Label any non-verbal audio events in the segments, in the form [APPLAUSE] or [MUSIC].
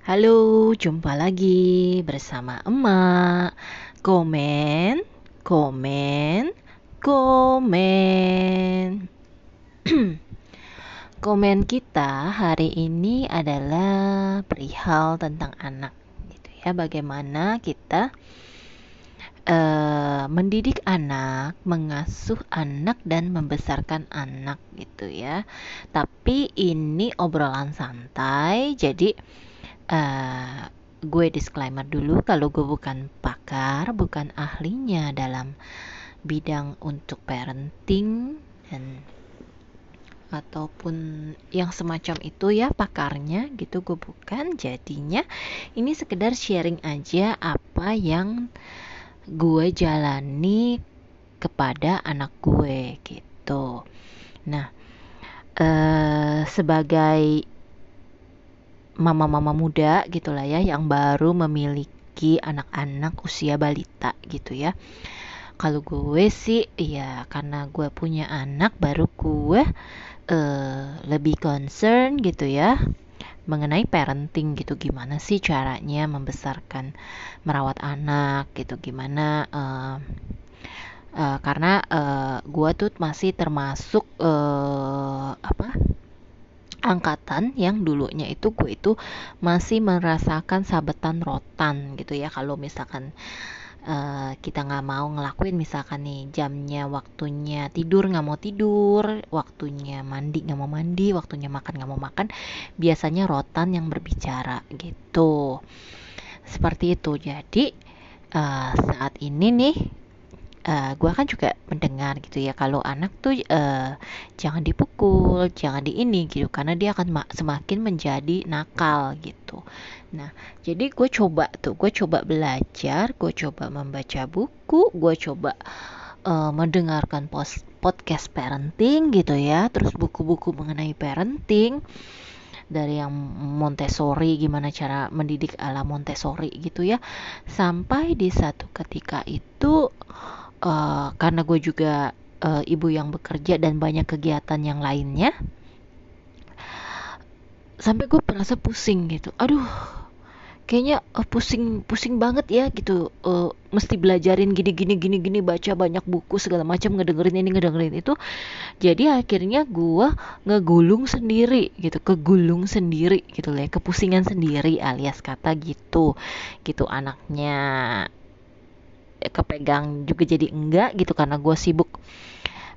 Halo, jumpa lagi bersama emak. Komen, komen, komen. [CLEARS THROAT] komen kita hari ini adalah perihal tentang anak, gitu ya. Bagaimana kita uh, mendidik anak, mengasuh anak dan membesarkan anak gitu ya. Tapi ini obrolan santai, jadi uh, gue disclaimer dulu kalau gue bukan pakar, bukan ahlinya dalam bidang untuk parenting dan ataupun yang semacam itu ya pakarnya gitu gue bukan. Jadinya ini sekedar sharing aja apa yang gue jalani kepada anak gue gitu. Nah eh, sebagai mama-mama muda gitulah ya yang baru memiliki anak-anak usia balita gitu ya. Kalau gue sih ya karena gue punya anak baru gue uh, lebih concern gitu ya mengenai parenting gitu. Gimana sih caranya membesarkan merawat anak gitu? Gimana uh, uh, karena uh, gue tuh masih termasuk uh, apa angkatan yang dulunya itu gue itu masih merasakan sabetan rotan gitu ya. Kalau misalkan uh, kita nggak mau ngelakuin misalkan nih jamnya waktunya tidur nggak mau tidur waktunya mandi nggak mau mandi waktunya makan nggak mau makan biasanya rotan yang berbicara gitu. Seperti itu. Jadi uh, saat ini nih uh, eh, gue kan juga mendengar gitu ya kalau anak tuh uh, jangan dipukul jangan di ini gitu karena dia akan semakin menjadi nakal gitu. Nah jadi gue coba tuh gue coba belajar gue coba membaca buku gue coba uh, mendengarkan post podcast parenting gitu ya terus buku-buku mengenai parenting dari yang Montessori gimana cara mendidik ala Montessori gitu ya sampai di satu ketika itu uh, karena gue juga uh, ibu yang bekerja dan banyak kegiatan yang lainnya sampai gue merasa pusing gitu. Aduh kayaknya uh, pusing pusing banget ya gitu. Uh, mesti belajarin gini gini gini gini baca banyak buku segala macam ngedengerin ini ngedengerin itu. Jadi akhirnya gue ngegulung sendiri gitu kegulung sendiri gitu ya kepusingan sendiri alias kata gitu gitu anaknya kepegang juga jadi enggak gitu karena gue sibuk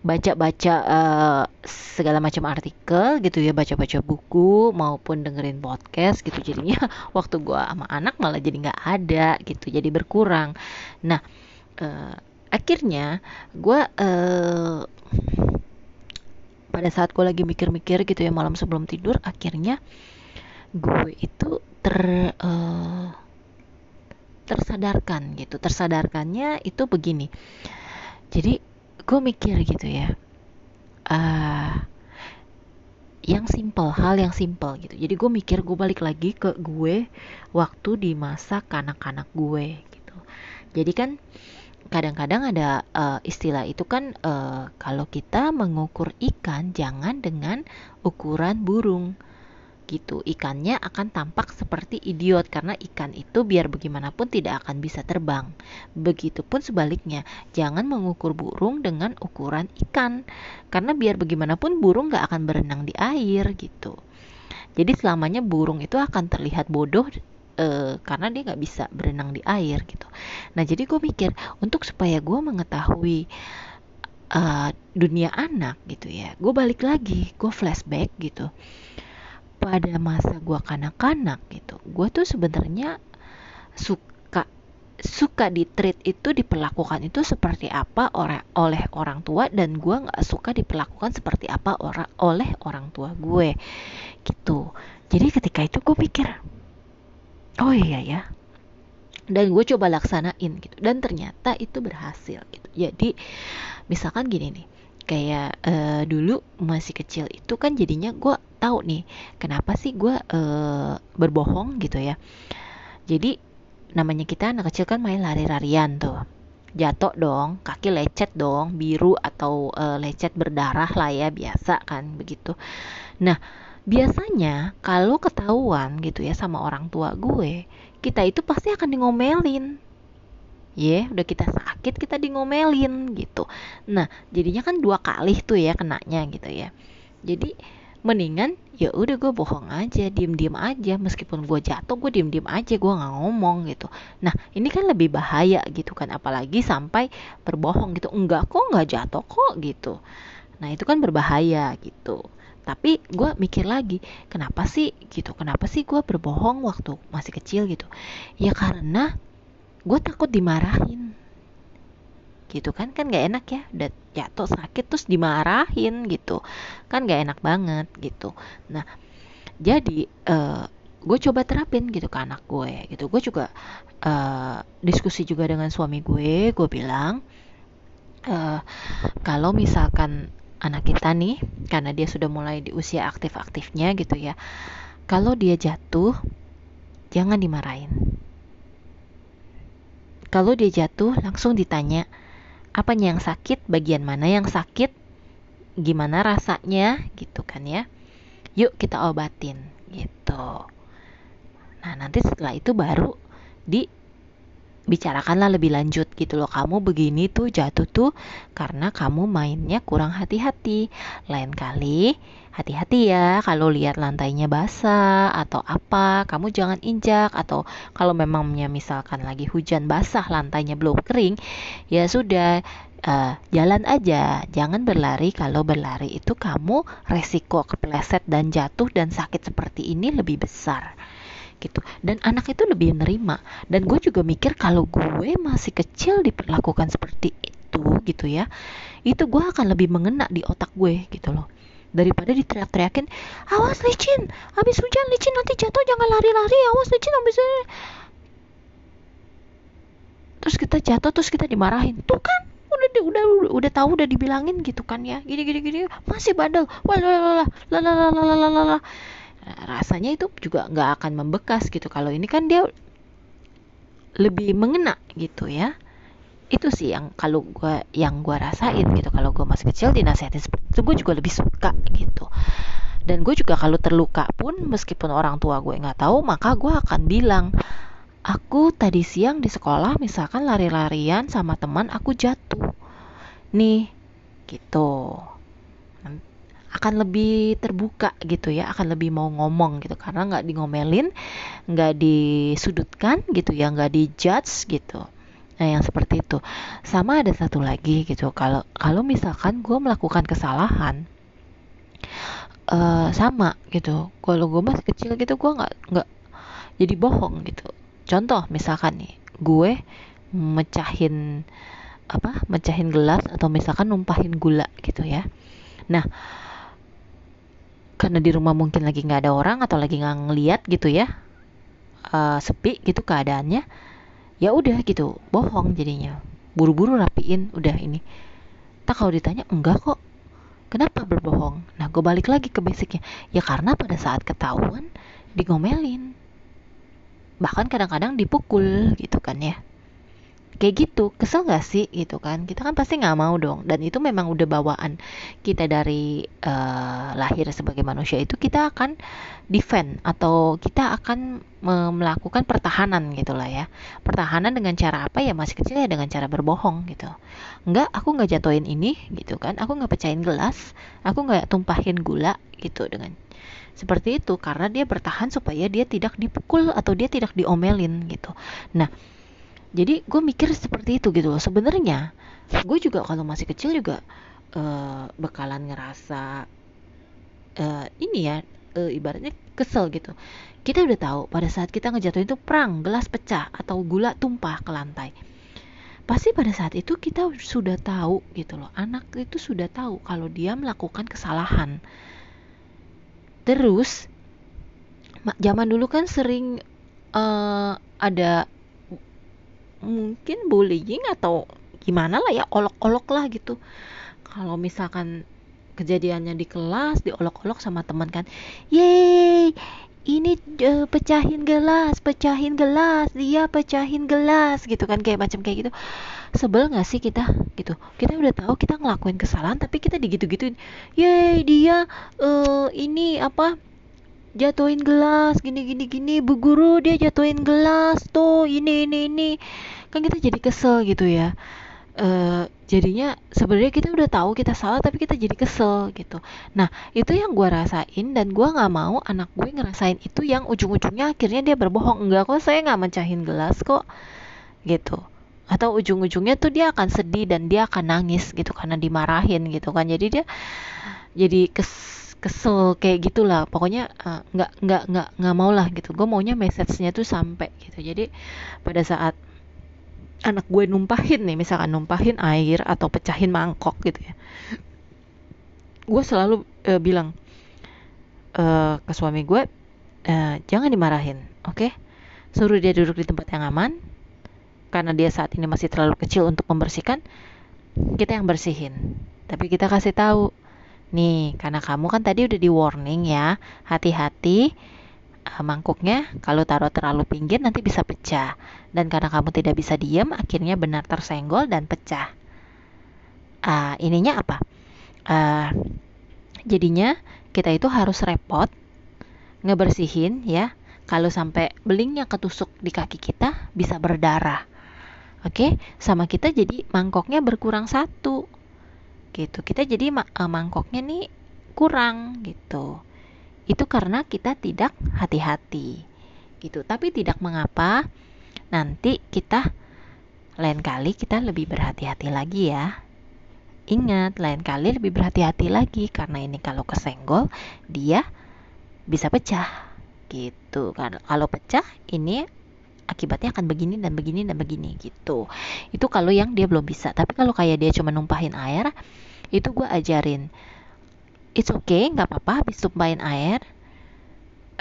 baca-baca uh, segala macam artikel gitu ya baca-baca buku maupun dengerin podcast gitu. Jadinya [LAUGHS] waktu gue sama anak malah jadi nggak ada gitu jadi berkurang. Nah uh, akhirnya gue uh, pada saat gue lagi mikir-mikir gitu ya malam sebelum tidur akhirnya gue itu ter uh, tersadarkan gitu. Tersadarkannya itu begini. Jadi gue mikir gitu ya uh, yang simple hal yang simple gitu. Jadi gue mikir gue balik lagi ke gue waktu di masa kanak-kanak gue gitu. Jadi kan kadang-kadang ada uh, istilah itu kan uh, kalau kita mengukur ikan jangan dengan ukuran burung gitu. Ikannya akan tampak seperti idiot karena ikan itu biar bagaimanapun tidak akan bisa terbang. Begitupun sebaliknya, jangan mengukur burung dengan ukuran ikan karena biar bagaimanapun burung gak akan berenang di air gitu. Jadi selamanya burung itu akan terlihat bodoh e, karena dia nggak bisa berenang di air gitu. Nah jadi gue mikir untuk supaya gue mengetahui uh, dunia anak gitu ya, gue balik lagi, gue flashback gitu pada masa gue kanak-kanak gitu gue tuh sebenarnya suka suka di treat itu diperlakukan itu seperti apa oleh oleh orang tua dan gue nggak suka diperlakukan seperti apa orang oleh orang tua gue gitu. Jadi ketika itu gue pikir oh iya ya dan gue coba laksanain gitu. Dan ternyata itu berhasil gitu. Jadi misalkan gini nih kayak uh, dulu masih kecil itu kan jadinya gue tahu nih kenapa sih gue uh, berbohong gitu ya. Jadi namanya kita anak kecil kan main lari-larian tuh. Jatuh dong kaki lecet dong biru atau uh, lecet berdarah lah ya biasa kan begitu. Nah biasanya kalau ketahuan gitu ya sama orang tua gue kita itu pasti akan di ngomelin ya yeah, udah kita sakit kita di ngomelin gitu. Nah jadinya kan dua kali tuh ya kenanya gitu ya. Jadi mendingan ya udah gue bohong aja diem diem aja. Meskipun gue jatuh gue diem diem aja gue nggak ngomong gitu. Nah ini kan lebih bahaya gitu kan apalagi sampai berbohong gitu. Enggak kok nggak jatuh kok gitu. Nah itu kan berbahaya gitu. Tapi gue mikir lagi kenapa sih gitu kenapa sih gue berbohong waktu masih kecil gitu? Ya karena gue takut dimarahin gitu kan kan gak enak ya udah jatuh sakit terus dimarahin gitu. Kan gak enak banget gitu. Nah jadi uh, eh, gue coba terapin gitu ke anak gue gitu. Gue juga uh, diskusi juga dengan suami gue gue bilang uh, kalau misalkan anak kita nih karena dia sudah mulai di usia aktif-aktifnya gitu ya kalau dia jatuh jangan dimarahin. Kalau dia jatuh langsung ditanya apanya yang sakit, bagian mana yang sakit, gimana rasanya gitu kan ya. Yuk kita obatin gitu. Nah, nanti setelah itu baru dibicarakanlah lebih lanjut gitu loh. Kamu begini tuh jatuh tuh karena kamu mainnya kurang hati-hati. Lain kali hati-hati ya kalau lihat lantainya basah atau apa kamu jangan injak atau kalau memangnya misalkan lagi hujan basah lantainya belum kering ya sudah uh, jalan aja jangan berlari kalau berlari itu kamu resiko kepleset dan jatuh dan sakit seperti ini lebih besar gitu dan anak itu lebih menerima dan gue juga mikir kalau gue masih kecil diperlakukan seperti itu gitu ya itu gue akan lebih mengena di otak gue gitu loh daripada diteriak-teriakin awas licin habis hujan licin nanti jatuh jangan lari-lari awas licin habis terus kita jatuh terus kita dimarahin tuh kan udah udah udah, udah tahu udah dibilangin gitu kan ya gini gini gini masih bandel wah rasanya itu juga nggak akan membekas gitu. Kalau ini kan dia lebih mengena gitu ya. Itu sih yang kalau gue yang gue rasain gitu. Kalau gue masih kecil dinasihatin seperti itu gue juga lebih suka gitu. Dan gue juga kalau terluka pun meskipun orang tua gue nggak tahu maka gue akan bilang aku tadi siang di sekolah misalkan lari-larian sama teman aku jatuh. Nih gitu akan lebih terbuka gitu ya akan lebih mau ngomong gitu karena nggak di ngomelin nggak disudutkan gitu ya nggak dijudge gitu Nah, yang seperti itu. Sama ada satu lagi gitu. Kalau kalau misalkan gue melakukan kesalahan, uh, sama gitu. Kalau gue masih kecil gitu, gue nggak nggak jadi bohong gitu. Contoh misalkan nih, gue mecahin apa? Mecahin gelas atau misalkan numpahin gula gitu ya. Nah, karena di rumah mungkin lagi nggak ada orang atau lagi nggak ngeliat gitu ya, uh, sepi gitu keadaannya ya udah gitu bohong jadinya. Buru-buru rapiin udah ini. Tak kalau ditanya enggak kok. Kenapa berbohong? Nah gue balik lagi ke basicnya. Ya karena pada saat ketahuan digomelin. Bahkan kadang-kadang dipukul gitu kan ya kayak gitu kesel gak sih? Gitu kan. Kita kan pasti nggak mau dong. Dan itu memang udah bawaan kita dari uh, lahir sebagai manusia itu kita akan defend atau kita akan melakukan pertahanan gitulah ya. Pertahanan dengan cara apa? Ya masih kecil ya dengan cara berbohong gitu. Nggak aku nggak jatuhin ini gitu kan. Aku nggak pecahin gelas. Aku nggak tumpahin gula gitu dengan seperti itu. Karena dia bertahan supaya dia tidak dipukul atau dia tidak diomelin gitu. Nah jadi gue mikir seperti itu gitu loh. Sebenarnya gue juga kalau masih kecil juga uh, bakalan ngerasa uh, ini ya uh, ibaratnya kesel gitu. Kita udah tahu pada saat kita ngejatuhin itu perang gelas pecah atau gula tumpah ke lantai. Pasti pada saat itu kita sudah tahu gitu loh. Anak itu sudah tahu kalau dia melakukan kesalahan. Terus zaman dulu kan sering uh, ada mungkin bullying atau gimana lah ya olok-olok lah gitu. Kalau misalkan kejadiannya di kelas diolok-olok sama teman kan yeay ini uh, pecahin gelas pecahin gelas dia pecahin gelas gitu kan kayak macam kayak gitu. Sebel nggak sih kita? Gitu. Kita udah tahu kita ngelakuin kesalahan tapi kita digitu-gituin yeay dia uh, ini apa jatuhin gelas gini gini gini. Bu guru dia jatuhin gelas. Tuh ini ini ini. Kan kita jadi kesel gitu ya. Uh, jadinya sebenarnya kita udah tahu kita salah tapi kita jadi kesel gitu. Nah itu yang gue rasain dan gue nggak mau anak gue ngerasain itu yang ujung-ujungnya akhirnya dia berbohong. Enggak kok saya nggak mencahin gelas kok. Gitu. Atau ujung-ujungnya tuh dia akan sedih dan dia akan nangis gitu karena dimarahin gitu kan. Jadi dia jadi kes kesel kayak gitulah. Pokoknya uh, nggak nggak nggak nggak mau lah gitu. Gue maunya message-nya tuh sampai gitu. Jadi pada saat anak gue numpahin nih misalkan numpahin air atau pecahin mangkok gitu ya gue selalu uh, bilang uh, ke suami gue uh, jangan dimarahin oke? Okay? suruh dia duduk di tempat yang aman karena dia saat ini masih terlalu kecil untuk membersihkan kita yang bersihin. Tapi kita kasih tahu nih karena kamu kan tadi udah di warning ya hati-hati uh, mangkuknya kalau taruh terlalu pinggir nanti bisa pecah. Dan karena kamu tidak bisa diam akhirnya benar tersenggol dan pecah. Uh, ininya apa? Uh, jadinya kita itu harus repot ngebersihin ya. Kalau sampai belingnya ketusuk di kaki kita bisa berdarah. Oke? Okay? sama kita jadi mangkoknya berkurang satu gitu. Kita jadi uh, mangkoknya nih kurang gitu. Itu karena kita tidak hati-hati gitu. Tapi tidak mengapa nanti kita lain kali kita lebih berhati-hati lagi ya. Ingat lain kali lebih berhati-hati lagi karena ini kalau kesenggol dia bisa pecah gitu. Kalau pecah ini akibatnya akan begini dan begini dan begini gitu. Itu kalau yang dia belum bisa. Tapi kalau kayak dia cuma numpahin air itu gue ajarin it's okay nggak apa-apa habis tumpahin air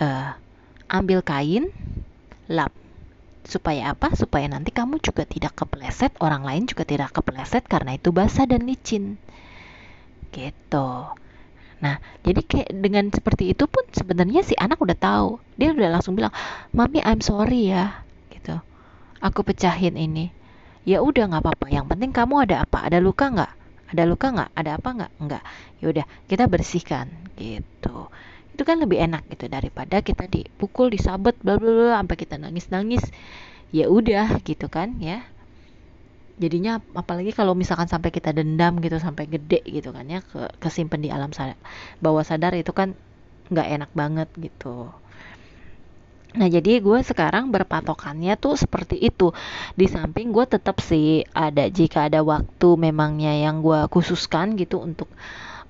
uh, ambil kain lap. Supaya apa? Supaya nanti kamu juga tidak kepleset orang lain juga tidak kepleset karena itu basah dan licin. Gitu. Nah jadi kayak dengan seperti itu pun sebenarnya si anak udah tahu. Dia udah langsung bilang mami I'm sorry ya aku pecahin ini. Ya udah nggak apa-apa. Yang penting kamu ada apa? Ada luka nggak? Ada luka nggak? Ada apa nggak? Nggak. Yaudah kita bersihkan. Gitu. Itu kan lebih enak gitu daripada kita dipukul disabet bla bla bla sampai kita nangis nangis ya udah gitu kan ya. Jadinya apalagi kalau misalkan sampai kita dendam gitu sampai gede gitu kan ya. Ke kesimpan di alam sadar bawah sadar itu kan nggak enak banget gitu Nah jadi gue sekarang berpatokannya tuh seperti itu. Di samping gue tetap sih ada jika ada waktu memangnya yang gue khususkan gitu untuk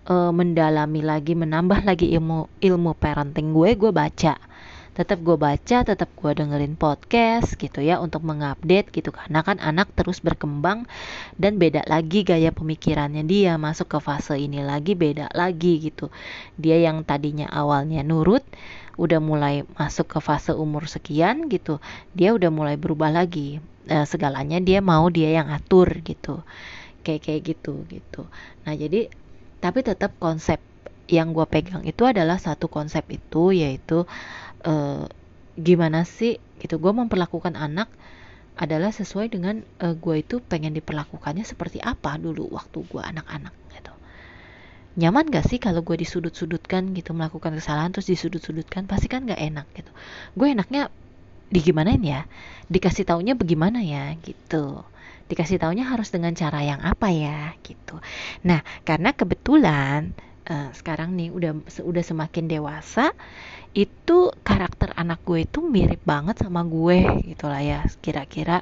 uh, mendalami lagi menambah lagi ilmu ilmu parenting gue gue baca tetap gue baca tetap gue dengerin podcast gitu ya untuk mengupdate gitu. Karena kan anak terus berkembang dan beda lagi gaya pemikirannya dia. Masuk ke fase ini lagi beda lagi gitu. Dia yang tadinya awalnya nurut udah mulai masuk ke fase umur sekian gitu. Dia udah mulai berubah lagi. E, segalanya dia mau dia yang atur gitu. Kayak kayak gitu gitu. Nah jadi tapi tetap konsep yang gue pegang itu adalah satu konsep itu yaitu e, gimana sih gitu. Gue memperlakukan anak adalah sesuai dengan uh, gue itu pengen diperlakukannya seperti apa dulu waktu gue anak-anak nyaman gak sih kalau gue disudut-sudutkan gitu melakukan kesalahan terus disudut-sudutkan? Pasti kan gak enak gitu. Gue enaknya digimanain ya? Dikasih taunya bagaimana ya gitu. Dikasih taunya harus dengan cara yang apa ya gitu. Nah karena kebetulan uh, sekarang nih udah udah semakin dewasa itu karakter anak gue itu mirip banget sama gue gitulah ya kira-kira.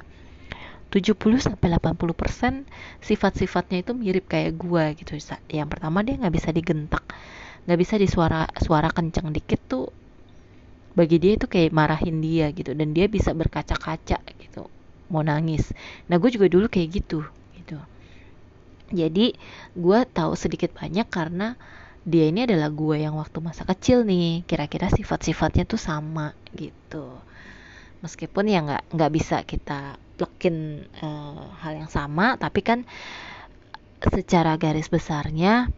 70 sampai 80 persen sifat-sifatnya itu mirip kayak gue gitu. Yang pertama dia nggak bisa digentak nggak bisa di suara suara kenceng dikit tuh bagi dia itu kayak marahin dia gitu. Dan dia bisa berkaca-kaca gitu. Mau nangis. Nah gue juga dulu kayak gitu gitu. Jadi gue tahu sedikit banyak karena dia ini adalah gue yang waktu masa kecil nih. Kira-kira sifat-sifatnya tuh sama gitu. Meskipun ya nggak nggak bisa kita plekin uh, hal yang sama tapi kan secara garis besarnya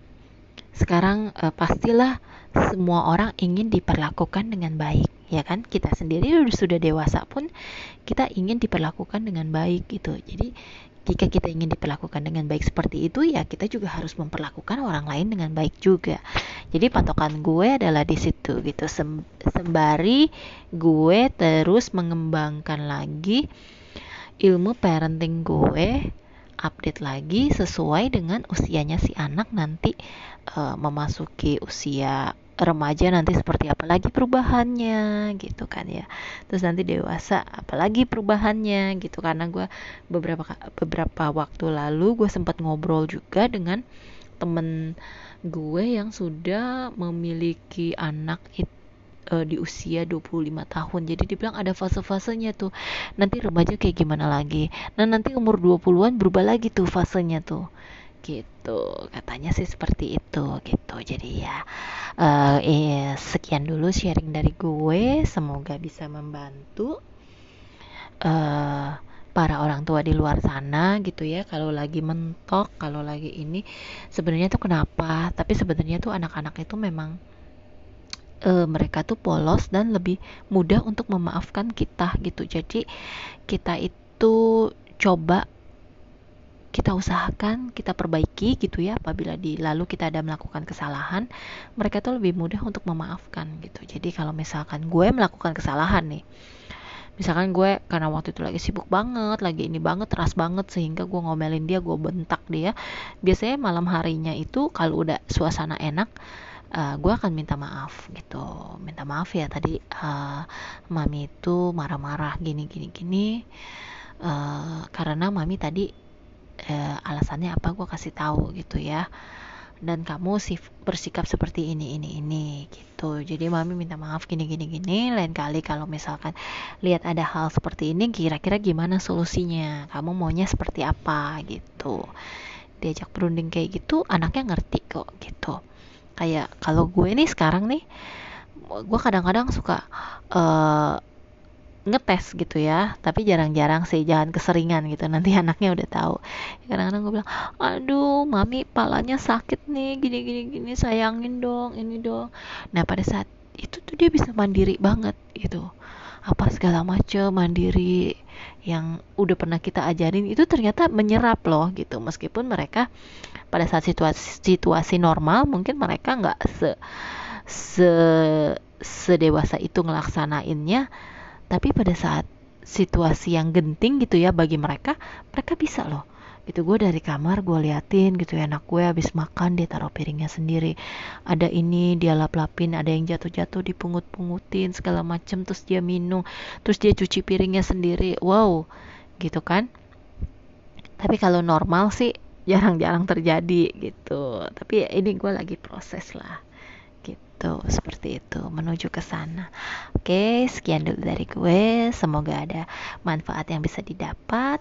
sekarang uh, pastilah semua orang ingin diperlakukan dengan baik ya kan? Kita sendiri sudah dewasa pun kita ingin diperlakukan dengan baik gitu. Jadi jika kita ingin diperlakukan dengan baik seperti itu ya kita juga harus memperlakukan orang lain dengan baik juga. Jadi patokan gue adalah di situ gitu. Sembari gue terus mengembangkan lagi ilmu parenting gue update lagi sesuai dengan usianya si anak nanti uh, memasuki usia remaja nanti seperti apa lagi perubahannya gitu kan ya. Terus nanti dewasa apalagi perubahannya gitu. Karena gue beberapa beberapa waktu lalu gue sempat ngobrol juga dengan temen gue yang sudah memiliki anak itu uh, di usia 25 tahun. Jadi dibilang ada fase-fasenya tuh. Nanti remaja kayak gimana lagi. Nah, nanti umur 20-an berubah lagi tuh fasenya tuh gitu katanya sih seperti itu gitu jadi ya uh, eh, sekian dulu sharing dari gue semoga bisa membantu uh, para orang tua di luar sana gitu ya kalau lagi mentok kalau lagi ini sebenarnya tuh kenapa tapi sebenarnya tuh anak-anak itu memang uh, mereka tuh polos dan lebih mudah untuk memaafkan kita gitu. Jadi kita itu coba kita usahakan kita perbaiki gitu ya. Apabila di lalu kita ada melakukan kesalahan mereka tuh lebih mudah untuk memaafkan gitu. Jadi kalau misalkan gue melakukan kesalahan nih misalkan gue karena waktu itu lagi sibuk banget lagi ini banget keras banget sehingga gue ngomelin dia gue bentak dia biasanya malam harinya itu kalau udah suasana enak uh, gue akan minta maaf gitu. Minta maaf ya tadi uh, mami itu marah-marah gini gini gini. Uh, karena mami tadi uh, alasannya apa gue kasih tahu gitu ya. Dan kamu sih bersikap seperti ini ini ini gitu. Jadi mami minta maaf gini gini gini. Lain kali kalau misalkan lihat ada hal seperti ini kira-kira gimana solusinya? Kamu maunya seperti apa gitu. Diajak berunding kayak gitu anaknya ngerti kok gitu kayak kalau gue nih sekarang nih gue kadang-kadang suka uh, ngetes gitu ya. Tapi jarang-jarang sih jangan keseringan gitu. Nanti [LAUGHS] anaknya udah tahu. Kadang-kadang gue bilang aduh mami palanya sakit nih. Gini gini gini. Sayangin dong ini dong. Nah pada saat itu tuh dia bisa mandiri banget gitu apa segala macam mandiri yang udah pernah kita ajarin itu ternyata menyerap loh gitu. Meskipun mereka pada saat situasi situasi normal mungkin mereka nggak se se sedewasa itu ngelaksanainnya. Tapi pada saat situasi yang genting gitu ya bagi mereka mereka bisa loh itu gue dari kamar gue liatin gitu ya anak gue habis makan dia taruh piringnya sendiri. Ada ini dia lap-lapin ada yang jatuh-jatuh dipungut-pungutin segala macem terus dia minum terus dia cuci piringnya sendiri. Wow gitu kan? Tapi kalau normal sih jarang-jarang terjadi gitu. Tapi ini gue lagi proses lah gitu seperti itu menuju ke sana. Oke sekian dulu dari gue semoga ada manfaat yang bisa didapat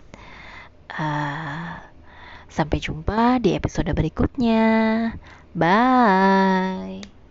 uh, sampai jumpa di episode berikutnya. Bye